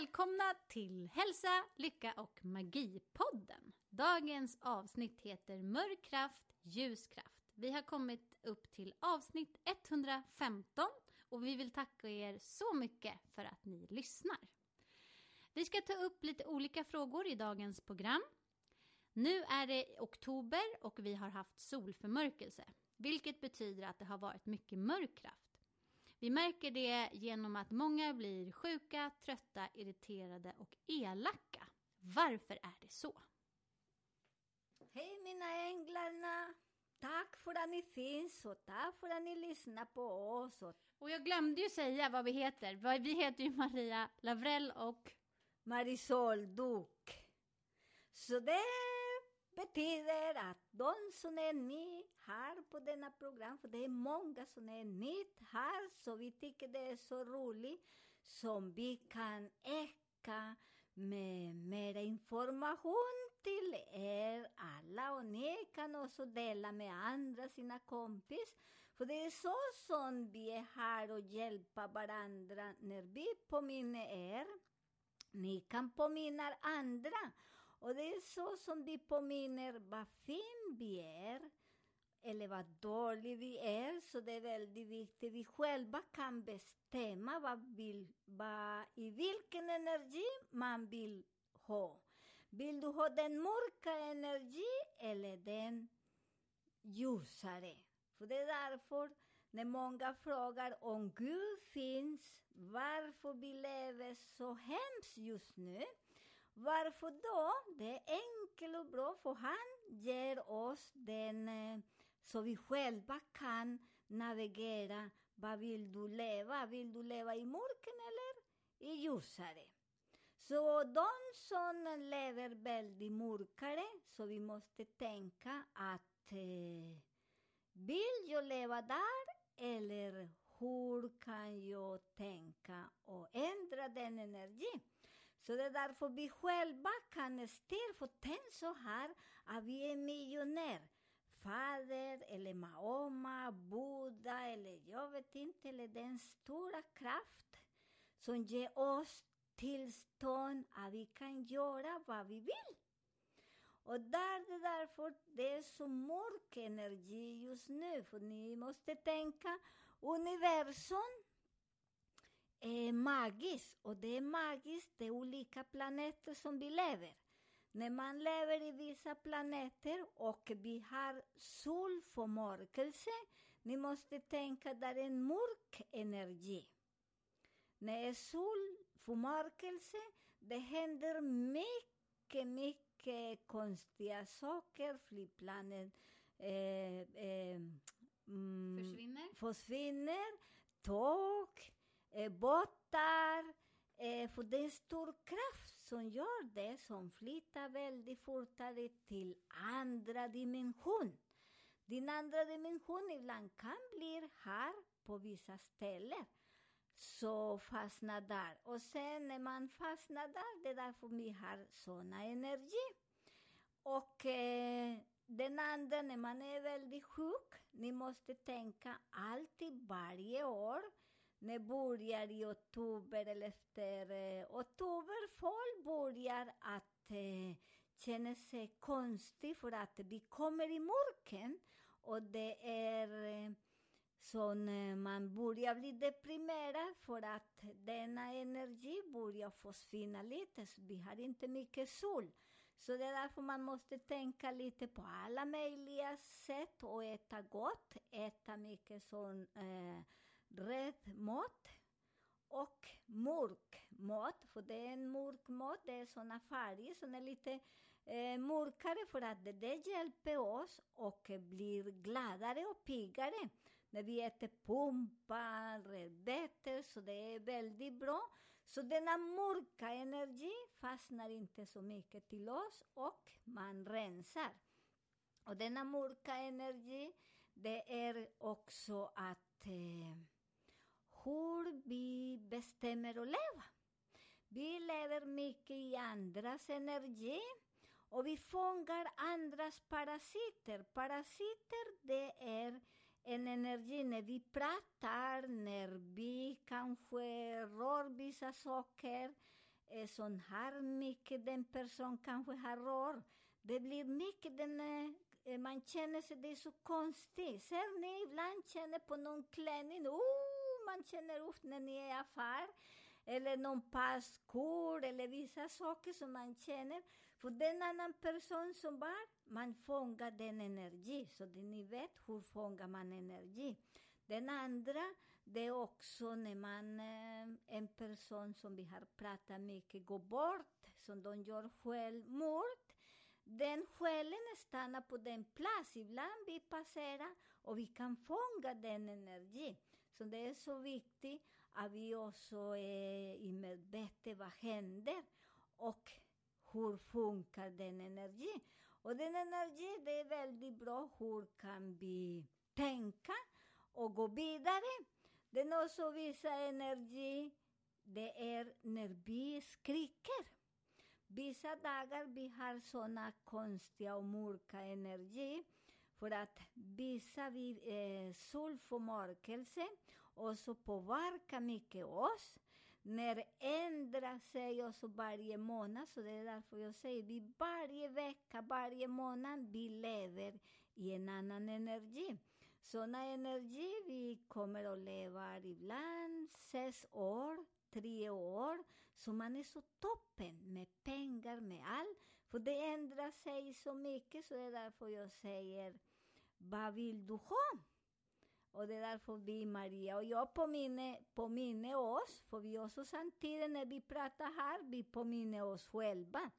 Välkomna till Hälsa, Lycka och Magi-podden. Dagens avsnitt heter Mörk kraft, ljuskraft. Vi har kommit upp till avsnitt 115 och vi vill tacka er så mycket för att ni lyssnar. Vi ska ta upp lite olika frågor i dagens program. Nu är det oktober och vi har haft solförmörkelse, vilket betyder att det har varit mycket mörk kraft. Vi märker det genom att många blir sjuka, trötta, irriterade och elaka. Varför är det så? Hej mina änglarna! Tack för att ni finns och tack för att ni lyssnar på oss. Och jag glömde ju säga vad vi heter. Vi heter ju Maria Lavrell och Marisol Duck. Så det betyder att de som är ny här på denna program, för det är många som är nytt här, så vi tycker det är så roligt som vi kan äcka med mer information till er alla och ni kan också dela med andra, sina kompis. För det är så som vi är här och hjälpa varandra när vi påminner er. Ni kan påminna andra. Och det är så som vi påminner vad fin vi är eller vad dålig vi är. Så det är väldigt viktigt. Vi själva kan bestämma vad vill, vad, i vilken energi man vill ha. Vill du ha den mörka energi eller den ljusare? För det är därför när många frågar om Gud finns, varför vi lever så hemskt just nu. Varför då? Det är enkelt och bra, för han ger oss den eh, så vi själva kan navigera. Vad vill du leva? Vill du leva i mörken eller i ljusare? Så de som lever väldigt mörkare, så vi måste tänka att eh, vill jag leva där eller hur kan jag tänka och ändra den energin? Så det är därför vi själva kan styra, för tänk så här att vi är miljonärer. Fader eller Mahoma, Buddha eller jag vet inte, eller den stora kraft som ger oss tillstånd att vi kan göra vad vi vill. Och där det är därför det är så mörk energi just nu, för ni måste tänka universum är magiskt och det är magiskt, det är olika planeter som vi lever. När man lever i vissa planeter och vi har solförmörkelse, ni måste tänka där är en mörk energi. När det är solförmörkelse, det händer mycket, mycket konstiga saker. Flygplanen eh, eh, mm, försvinner. försvinner, tåg, eh, båtar. Eh, för det är en stor kraft som gör det, som flyttar väldigt fortare till andra dimension. Din andra dimension ibland kan bli här på vissa ställen. Så fastna där. Och sen när man fastnar där, det är därför vi har såna energi. Och eh, den andra, när man är väldigt sjuk, ni måste tänka alltid varje år, när börjar i oktober eller efter eh, oktober, folk börjar att eh, känna sig konstigt för att vi kommer i mörken och det är eh, som eh, man börjar bli deprimerad för att denna energi börjar försvinna lite, så vi har inte mycket sol. Så det är därför man måste tänka lite på alla möjliga sätt och äta gott, äta mycket sån eh, Röd mat och mörk mat, för det är en mörk mat, det är såna färger som är lite eh, mörkare för att det, det hjälper oss och blir gladare och piggare när vi äter pumpa, rödbetor, så det är väldigt bra. Så denna mörka energi fastnar inte så mycket till oss och man rensar. Och denna mörka energi, det är också att eh, hur vi bestämmer att leva. Vi lever mycket i andras energi och vi fångar andras parasiter. Parasiter, det är en energi när vi pratar, när vi kanske rör vissa saker eh, som har mycket den person kanske har rör. Det blir mycket den, eh, man känner sig, det är så konstigt. Ser ni, ibland känner på någon klänning, oh, man känner upp när ni är i affär eller någon passkort eller vissa saker som man känner. För den annan person som var, man fångar den energi. Så det, ni vet, hur fångar man energi? Den andra, det är också när man, eh, en person som vi har pratat mycket, går bort, som de gör självmord. Den själen stannar på den plats, ibland vi passerar och vi kan fånga den energin. Så det är så viktigt att vi också är i medvetet vad händer och hur funkar den energin. Och den energin, det är väldigt bra, hur kan vi tänka och gå vidare? Den också visar energi, det är när vi skriker. Vissa dagar vi har såna konstiga och mörka energi för att visa vid eh, solförmörkelse och så påverkar mycket oss. När ändrar sig också varje månad, så det är därför jag säger vi varje vecka, varje månad, vi lever i en annan energi. Sådana energi, vi kommer att leva ibland sex år, tre år, så man är så toppen med pengar, med allt. För det ändrar sig så mycket, så det är därför jag säger, vad vill du ha? Och det är därför vi, Maria och jag, påminner, påminner oss, för vi också samtidigt när vi pratar här, vi påminner oss själva.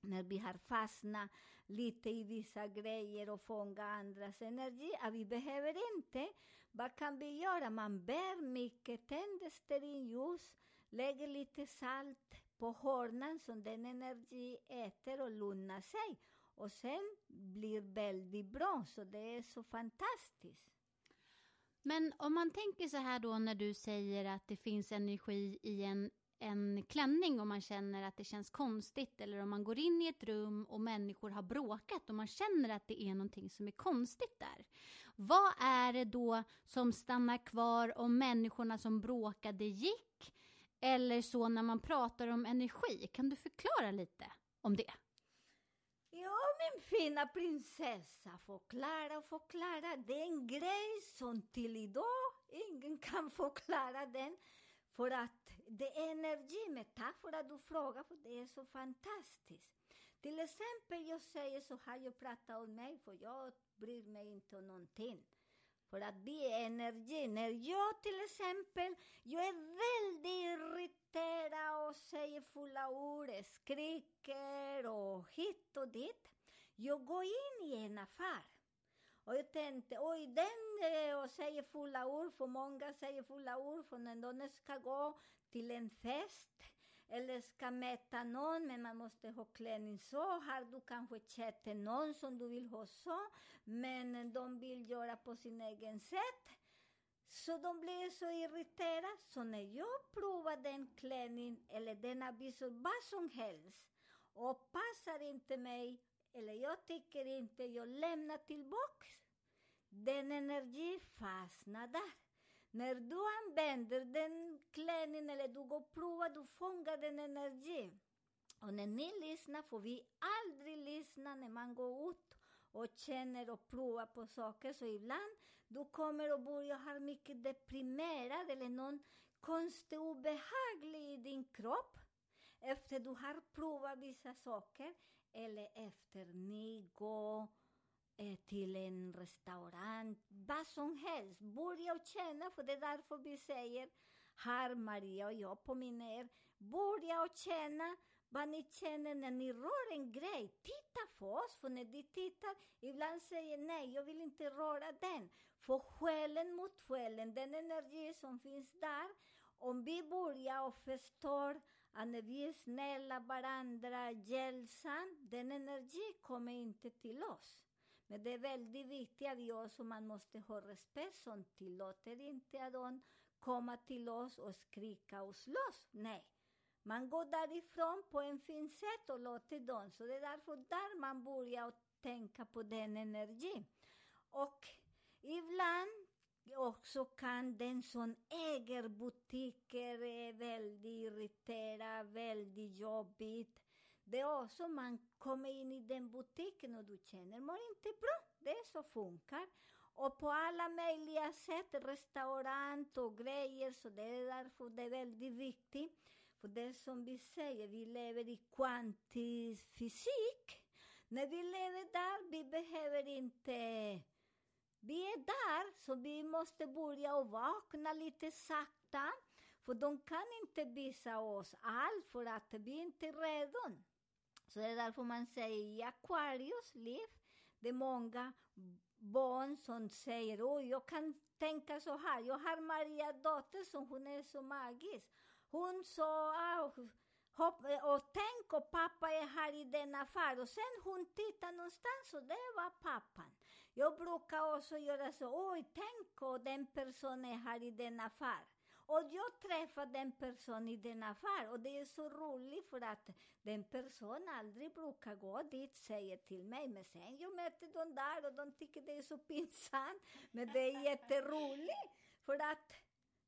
När vi har fastnat lite i vissa grejer och fångat andras energi, att vi behöver inte. Vad kan vi göra? Man bär mycket, tänder stearinljus, lägger lite salt på hörnan som den energi äter och lugnar sig. Och sen blir väldigt bra, så det är så fantastiskt. Men om man tänker så här då när du säger att det finns energi i en, en klänning och man känner att det känns konstigt eller om man går in i ett rum och människor har bråkat och man känner att det är någonting som är konstigt där. Vad är det då som stannar kvar om människorna som bråkade gick? Eller så när man pratar om energi, kan du förklara lite om det? Ja, min fina prinsessa, förklara och förklara. Det är en grej som till idag ingen kan förklara den. För att det är energi, men tack för att du frågar, för det är så fantastiskt. Till exempel, jag säger så här, jag pratar om mig, för jag bryr mig inte om någonting. För att det är energi. När jag till exempel, jag är väldigt irriterad och säger fulla ord, skriker och hit och dit. Jag går in i en affär. Och jag tänkte, oj, den eh, och säger fulla ord, för många säger fulla ord, för när de ska gå till en fest eller ska mäta någon, men man måste ha klänning så. Har du kanske köpt någon som du vill ha så, men de vill göra på sin egen sätt. Så de blir så irriterade. Så när jag provar den klänning eller den avisor, vad som helst, och passar inte mig, eller jag tycker inte, jag lämnar tillbaka. Den energi fastnar där. När du använder den klänningen eller du går och provar, du fångar den energi. Och när ni lyssnar får vi aldrig lyssna när man går ut och känner och provar på saker. Så ibland du kommer och börjar ha mycket deprimerad eller någon konstig obehaglig i din kropp efter du har provat vissa saker eller efter ni går eh, till en restaurang, vad som helst. Börja och känna, för det är därför vi säger här Maria och jag påminner er, börja och känna vad ni känner när ni rör en grej. Titta på oss, för när ni tittar, ibland säger nej, jag vill inte röra den. För själen mot själen, den energi som finns där, om vi börjar och förstår att när vi är snälla varandra, hjälpsamma, den energi kommer inte till oss. Men det är väldigt viktigt att vi också, man måste ha respekt som tillåter inte att de komma till oss och skrika och slåss. Nej. Man går därifrån på en fin sätt och låter dem. Så det är därför där man börjar att tänka på den energin. Och ibland också kan den som äger butiker är väldigt irriterad, väldigt jobbigt. Det är också man kommer in i den butiken och du känner mår inte bra. Det är så funkar. Och på alla möjliga sätt, restaurang och grejer, så det är därför det är väldigt viktigt. För det är som e vi säger, vi lever i kvantfysik. När vi lever där, vi behöver inte... Vi är e där, så vi måste börja och vakna lite sakta. För de kan inte visa oss allt, för att vi inte är redo. Så det är därför man säger i Aquarius liv, det är många barn som säger oj, jag kan tänka så här. Jag har Maria dotter som hon är så magisk. Hon sa, ah, hopp, och tänk och pappa är här i den affär. Och sen hon tittar någonstans och det var pappan. Jag brukar också göra så, oj, tänk och den personen är här i den affär. Och jag träffade en person i den affär och det är så roligt för att den personen aldrig brukar gå dit, säger till mig. Men sen jag mötte de där och de tycker det är så pinsamt. Men det är jätteroligt för att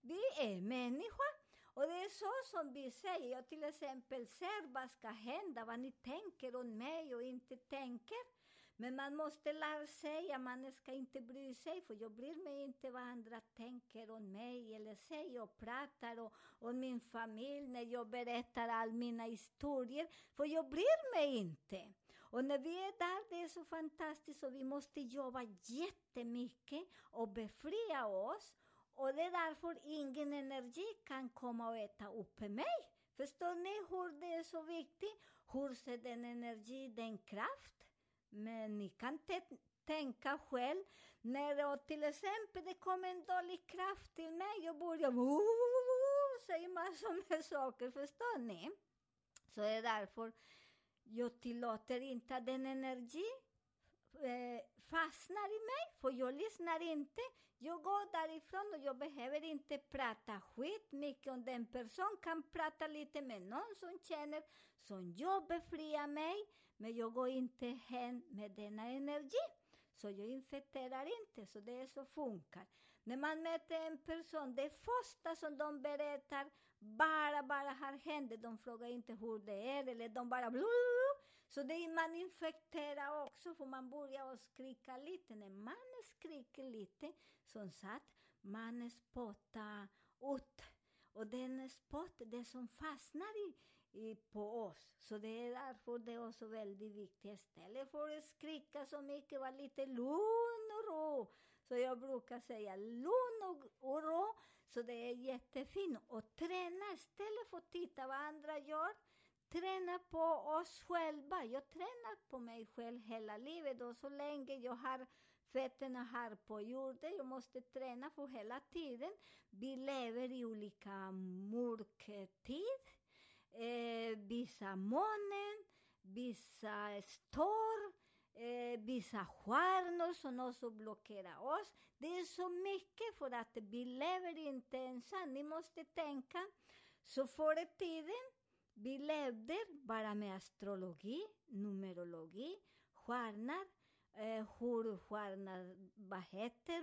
vi är människor. Och det är så som vi säger, jag till exempel ser vad ska hända, vad ni tänker om mig och inte tänker. Men man måste lära sig att man ska inte bry sig, för jag bryr mig inte vad andra tänker om mig eller säger och pratar och, om min familj när jag berättar all mina historier, för jag bryr mig inte. Och när vi är där, det är så fantastiskt och vi måste jobba jättemycket och befria oss. Och det är därför ingen energi kan komma och äta upp mig. Förstår ni hur det är så viktigt? Hur ser den energi, den kraft? Men ni kan tänka själv, när till exempel det kommer en dålig kraft till mig och börjar säga massor med saker, förstår ni? Så det är därför jag tillåter inte att den energi eh, fastnar i mig, för jag lyssnar inte. Jag går därifrån och jag behöver inte prata skit mycket om den person. kan prata lite med någon som känner, som jag befriar mig, men jag går inte hem med denna energi. Så jag infekterar inte, så det är så funkar. När man möter en person, det första som de berättar bara, bara har hänt. De frågar inte hur det är, eller de bara blub. Så det är man infekterar också, för man börjar skrika lite. När man skriker lite, som sagt, man spottar ut. Och den spott, det som fastnar i, i, på oss. Så det är därför det är också väldigt viktigt. Istället för att skrika så mycket, var lite lugn och ro. Så jag brukar säga lugn och, och ro. Så det är jättefint. Och träna istället för att titta vad andra gör. Träna på oss själva. Jag tränar på mig själv hela livet och så länge jag har fötterna här på jorden. Jag måste träna för hela tiden. Vi lever i olika mörkertid eh, vissa månen, vissa storm, eh, vissa stjärnor som också blockerar oss. Det är så mycket för att vi lever inte ensam. Ni måste tänka, så förr i tiden, vi levde bara med astrologi, numerologi, stjärnor, eh, hur stjärnor, vad heter,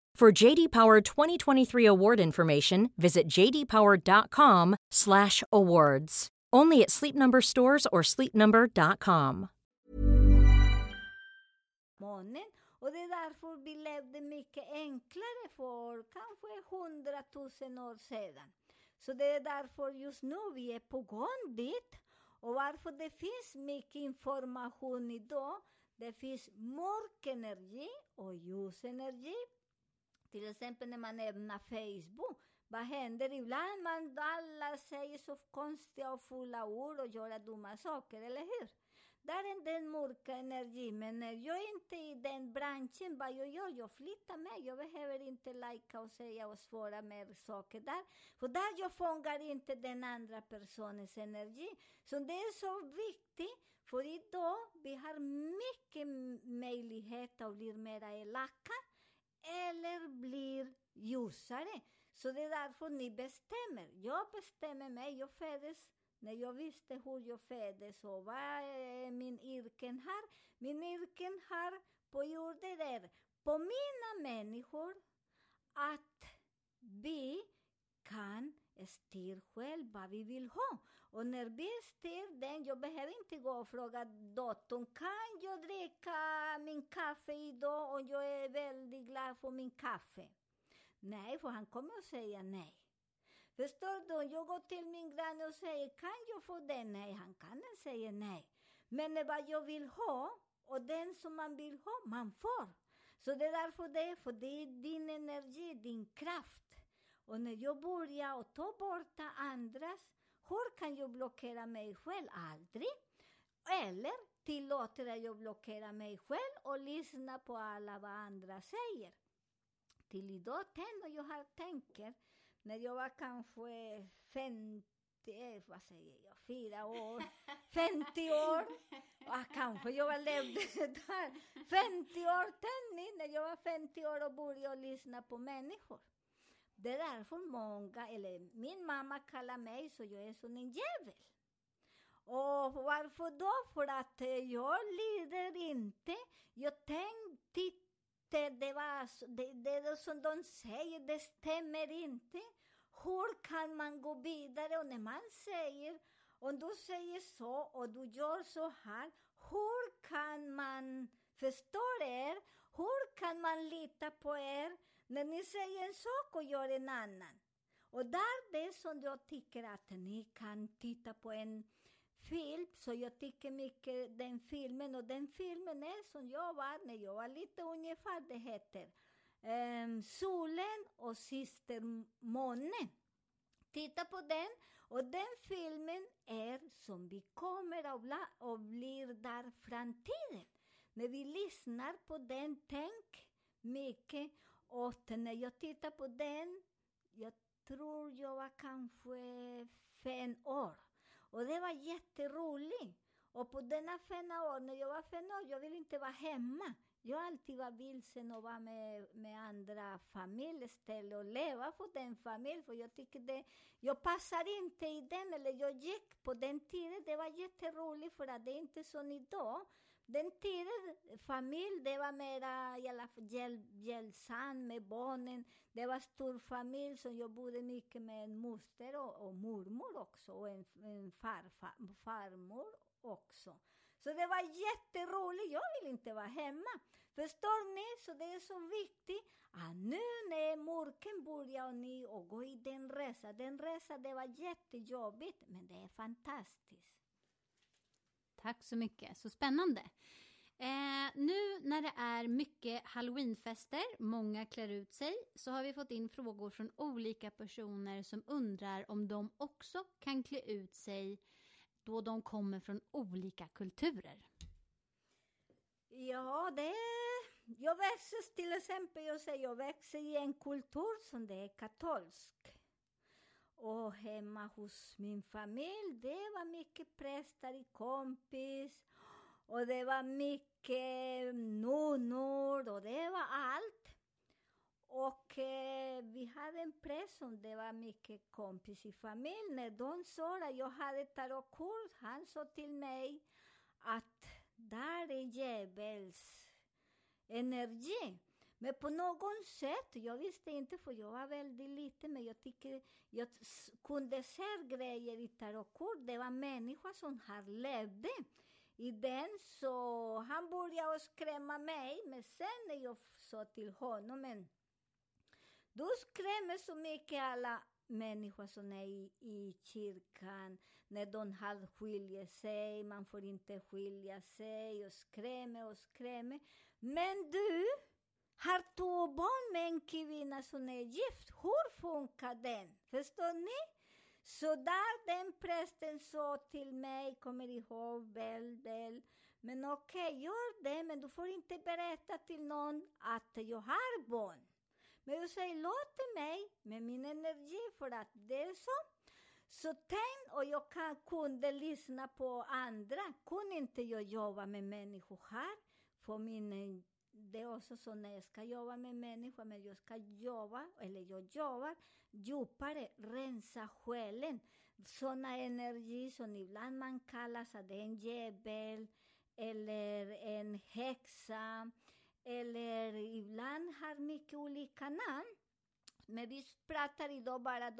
For JD Power 2023 award information, visit jdpower.com/awards. Only at Sleep Number stores or sleepnumber.com. Och det är därför vi levde mycket enklare för kanske hundratusen år sedan. Så det är därför just nu vi är på gång dit. Och varför det finns mycket information idag. Det finns mörk energi och. Till exempel när man öppnar Facebook. Vad händer ibland? Man, alla säger så konstiga och fulla ord och gör dumma saker, eller hur? Där är den mörka energin, men när jag är inte i den branschen, vad jag gör, jag flyttar mig. Jag behöver inte lajka och säga och svara mer saker där. För där jag fångar inte den andra personens energi. Så det är så viktigt, för idag vi har mycket möjlighet att bli mera elaka eller blir ljusare. Så det är därför ni bestämmer. Jag bestämmer mig, jag föddes när jag visste hur jag föddes och vad är min yrken här. Min yrken här på jorden är påminna människor att vi kan styra själv vad vi vill ha. Och när vi styr den, jag behöver inte gå och fråga dottern, kan jag dricka kaffe idag? Och jag är väldigt glad för min kaffe. Nej, för han kommer att säga nej. Förstår du? Jag går till min granne och säger, kan jag få den? Nej, han kan inte säga nej. Men vad jag vill ha, och den som man vill ha, man får. Så det är därför det är, för det är din energi, din kraft. Och när jag börjar att ta bort andras, hur kan jag blockera mig själv? Aldrig. Eller tillåter att jag blockerar mig själv och lyssnar på alla vad andra säger. Till idag tänder jag har tänker, när jag var kanske 50, eh, vad säger jag, fyra år, 50 år, ah, kanske jag var levde där, 50 år tändning, när jag var 50 år och började lyssna på människor. Det är därför många, eller min mamma kallar mig så jag är som en djävul. Och varför då? För att eh, jag lider inte. Jag tänkte det, var, det, det som de säger, det stämmer inte. Hur kan man gå vidare? Och när man säger, om du säger så och du gör så här, hur kan man förstå er? Hur kan man lita på er när ni säger en sak och gör en annan? Och där det som jag tycker att ni kan titta på en film, så jag tycker mycket den filmen, och den filmen är som jag var när jag var lite ungefär, det heter um, Solen och syster månen. Titta på den, och den filmen är som vi kommer att bli, och blir där framtiden. När vi lyssnar på den, tänk mycket, och när jag tittar på den, jag tror jag var kanske fem år. Och det var jätteroligt. Och på denna fina år, när jag var fem år, jag ville inte vara hemma. Jag alltid var vilsen och var med, med andra familjer istället och leva för den familjen. För jag tycker det, jag passar inte i den, eller jag gick på den tiden, det var jätteroligt för att det är inte som idag. Den tiden, familj, det var mera i alla fall hjälpsam med barnen. Det var stor familj, så jag bodde mycket med en moster och, och mormor också, och en, en farfar, farmor också. Så det var jätteroligt, jag vill inte vara hemma. Förstår ni? Så det är så viktigt att nu när mörken börjar och ni och gå i den resan, den resan det var jättejobbigt, men det är fantastiskt. Tack så mycket, så spännande. Eh, nu när det är mycket halloweenfester, många klär ut sig, så har vi fått in frågor från olika personer som undrar om de också kan klä ut sig då de kommer från olika kulturer. Ja, det, jag växer till exempel, jag säger, jag växer i en kultur som det är katolsk. Och hemma hos min familj, det var mycket präster i kompis. Och det var mycket nunnor och det var allt. Och eh, vi hade en präst som det var mycket kompis i familjen. När de sa att jag hade tarotkort, han sa till mig att där är djävulens energi. Men på något sätt, jag visste inte för jag var väldigt liten, men jag tycker jag kunde se grejer i tarotkort. Det var människor som här levde i den, så han började skrämma mig. Men sen när jag sa till honom, men du skrämmer så mycket alla människor som är i, i kyrkan, när de har skiljer sig, man får inte skilja sig och skrämmer och skrämmer. Men du har två barn med en kvinna som är gift. Hur funkar den? Förstår ni? Så där den prästen sa till mig, kommer ihåg väl, väl. Men okej, gör det, men du får inte berätta till någon att jag har barn. Men jag säger, låt mig med min energi för att det är så. Så tänk, och jag kan, kunde lyssna på andra. Kunde inte jag jobba med människor här? För min, eh, det är också så när jag ska jobba med människor, men jag ska jobba, eller jag jobbar djupare, rensa själen. Såna energi som ibland man kallar att en djävul, eller en häxa, eller ibland har mycket olika namn. Pratar idag bara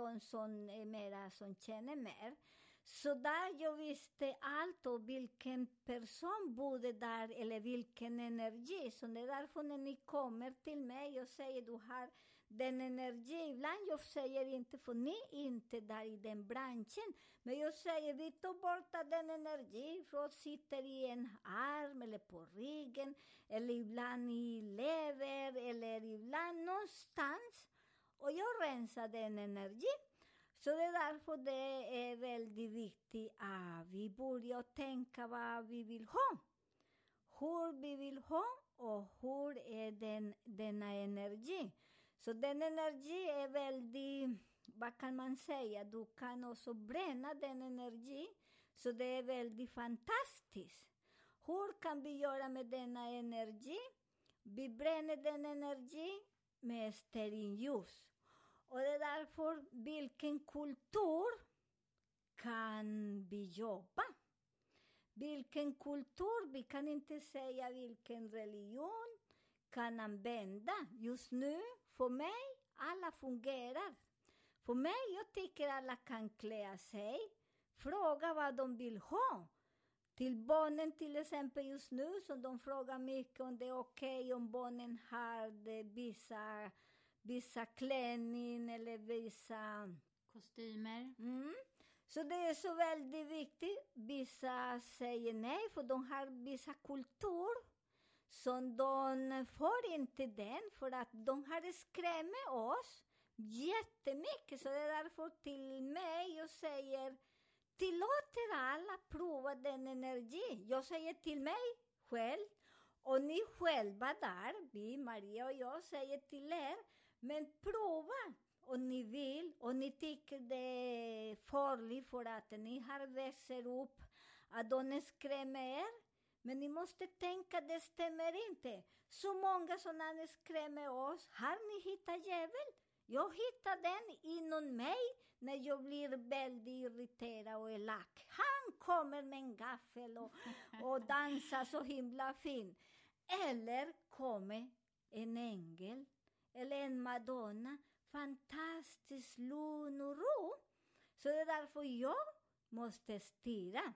mer. Så där jag visste allt och vilken person bodde där eller vilken energi. Så det är därför när ni kommer till mig och säger du har den energi. Ibland jag säger inte, för ni är inte där i den branschen. Men jag säger, vi tar bort den energi från sitter i en arm eller på ryggen. Eller ibland i lever eller ibland någonstans. Och jag rensar den energin. Så det är därför det är eh, väldigt viktigt att vi börjar tänka vad vi vill ha. Hur vi vill ha och hur är den, denna energi. Så den energi är väldigt, vad kan man säga, du kan också bränna den energi. Så det är väldigt fantastiskt. Hur kan vi göra med denna energi? Vi bränner den energi med stearinljus. Och det är därför, vilken kultur kan vi jobba? Vilken kultur, vi kan inte säga vilken religion kan använda. Just nu, för mig, alla fungerar. För mig, jag tycker alla kan klä sig, fråga vad de vill ha. Till barnen till exempel just nu, som de frågar mycket om det är okej okay, om barnen har det, vissa, vissa klänning eller vissa... Kostymer. Mm. Så det är så väldigt viktigt. Vissa säger nej, för de har vissa kultur som de får inte den, för att de har skrämt oss jättemycket. Så det är därför till mig jag säger tillåter alla prova den energi. Jag säger till mig själv, och ni själva där, vi, Maria och jag, säger till er, men prova om ni vill och ni tycker det är farligt för att ni har växer upp, att de skrämmer er. Men ni måste tänka, det stämmer inte. Så många som skrämmer oss, har ni hittat djävul? Jag hittar den inom mig när jag blir väldigt irriterad och elak. Han kommer med en gaffel och, och dansar så himla fint. Eller kommer en ängel eller en madonna, fantastiskt lugn och ro. Så det är därför jag måste styra.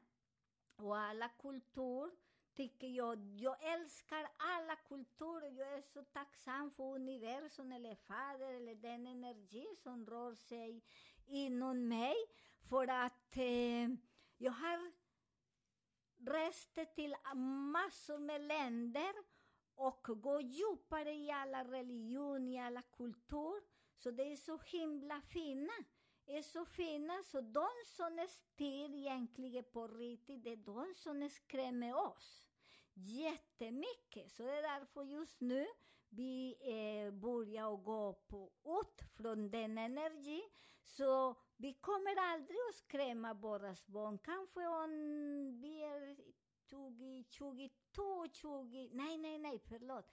Och alla kulturer tycker jag, jag älskar alla kulturer. Jag är så tacksam för universum eller Fader eller den energi som rör sig inom mig. För att eh, jag har rest till massor med länder och gå djupare i alla religioner, i alla kulturer. Så det är så himla fina. är så fina, så de som styr egentligen på riktigt, det är de som skrämmer oss. jättemycket. Så det är därför just nu vi eh, börjar gå på, ut från den energi. Så vi kommer aldrig att skrämma våra barn. Kanske om vi är 20, 22, 20, nej, nej, nej, förlåt.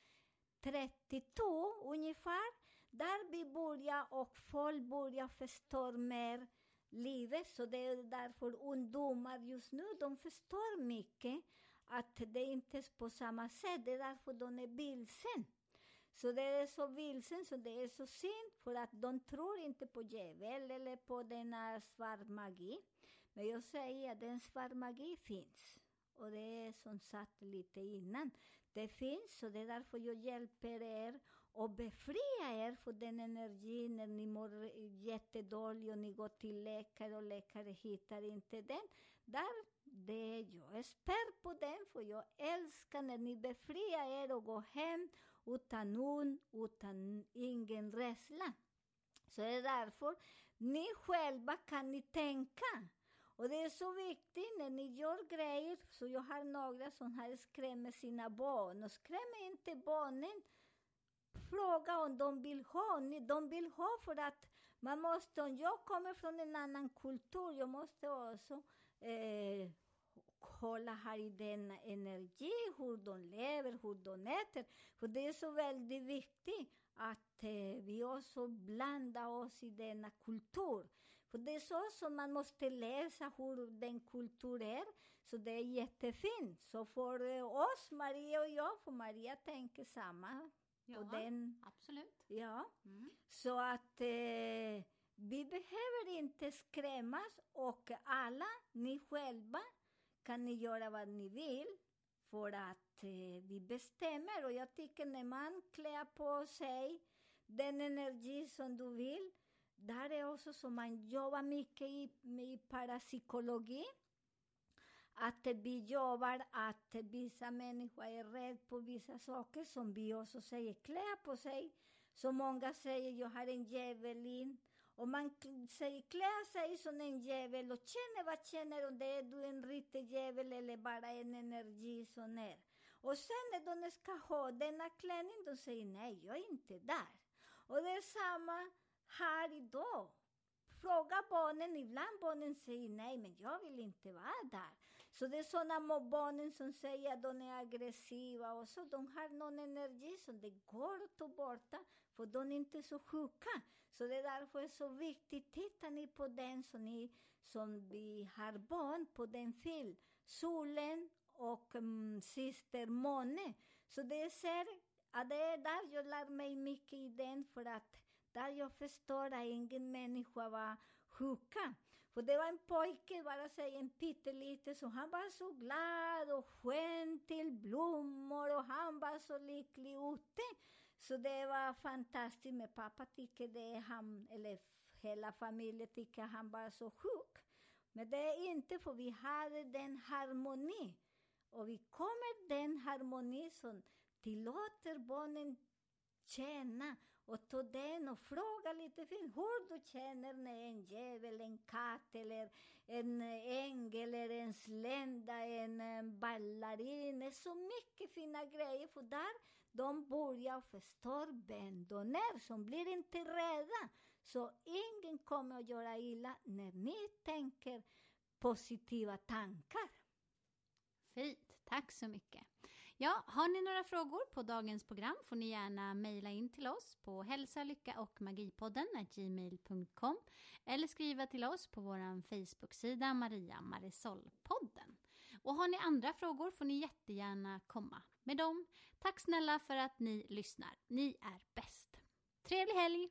32 ungefär, där vi börjar och folk börjar förstå mer livet. Så det är därför ungdomar just nu, de förstår mycket att det inte är på samma sätt. Det är därför de är vilsen. Så det är så vilsen, så det är så synd, för att de tror inte på djävul eller på denna svart magi. Men jag säger att den svart magi finns. Och det är som sagt lite innan. Det finns, och det är därför jag hjälper er och befria er från den energin när ni mår jättedåligt och ni går till läkare och läkare hittar inte den. Där, det, jag är expert på den, för jag älskar när ni befriar er och går hem utan ont, utan ingen rädsla. Så det är därför ni själva kan ni tänka. Och det är så viktigt när ni gör grejer, så jag har några som här skrämmer sina barn. Och skräm inte barnen. Fråga om de vill ha. De vill ha för att man måste, om jag kommer från en annan kultur, jag måste också eh, kolla här i den energi, hur de lever, hur de äter. För det är så väldigt viktigt att eh, vi också blandar oss i denna kultur. För det är så som man måste läsa hur den kulturen är. Så det är jättefint. Så för eh, oss, Maria och jag, för Maria tänker samma Ja, på den. absolut. Ja. Mm. Så att eh, vi behöver inte skrämmas och alla, ni själva, kan ni göra vad ni vill för att eh, vi bestämmer. Och jag tycker när man klär på sig den energi som du vill, där är också som man jobbar mycket i, i parapsykologi. Att vi jobbar att vissa människor är rädda på vissa saker som vi också säger, klä på sig. Så många säger, jag har en djävulen. Och man säger, klä sig som en djävul och känner vad känner om det är du en riktig djävul eller bara en energi som är. Och sen när de ska ha denna klänning, de säger nej, jag är inte där. Och det är samma här idag. Fråga barnen, ibland barnen säger nej, men jag vill inte vara där. Så det är sådana barnen som säger att de är aggressiva och så, de har någon energi som det går att ta bort, för de är inte så sjuka. Så det är därför det är så viktigt, tittar ni på den som, ni, som vi har barn på den film, Solen och um, Syster Måne. Så det ser, att det är där jag lär mig mycket i den, för att där jag förstår att ingen människa var sjuka. För det var en pojke, bara säga en pytteliten, så han var så glad och skön till blommor och han var så lycklig ute. Så det var fantastiskt, men pappa tycker det han, eller hela familjen tycker han var så sjuk. Men det är inte, för vi hade den harmoni. Och vi kommer den harmoni som tillåter barnen känna och ta den och fråga lite fint hur du känner när en djävul, en katt eller en ängel eller en slända, en ballarin. Det är så mycket fina grejer för där de börjar förstå vem de är, som blir inte rädda. Så ingen kommer att göra illa när ni tänker positiva tankar. Fint, tack så mycket. Ja, har ni några frågor på dagens program får ni gärna mejla in till oss på hälsa, lycka och magipodden gmail.com eller skriva till oss på vår Facebook-sida Maria Marisol-podden. Och har ni andra frågor får ni jättegärna komma med dem. Tack snälla för att ni lyssnar. Ni är bäst. Trevlig helg!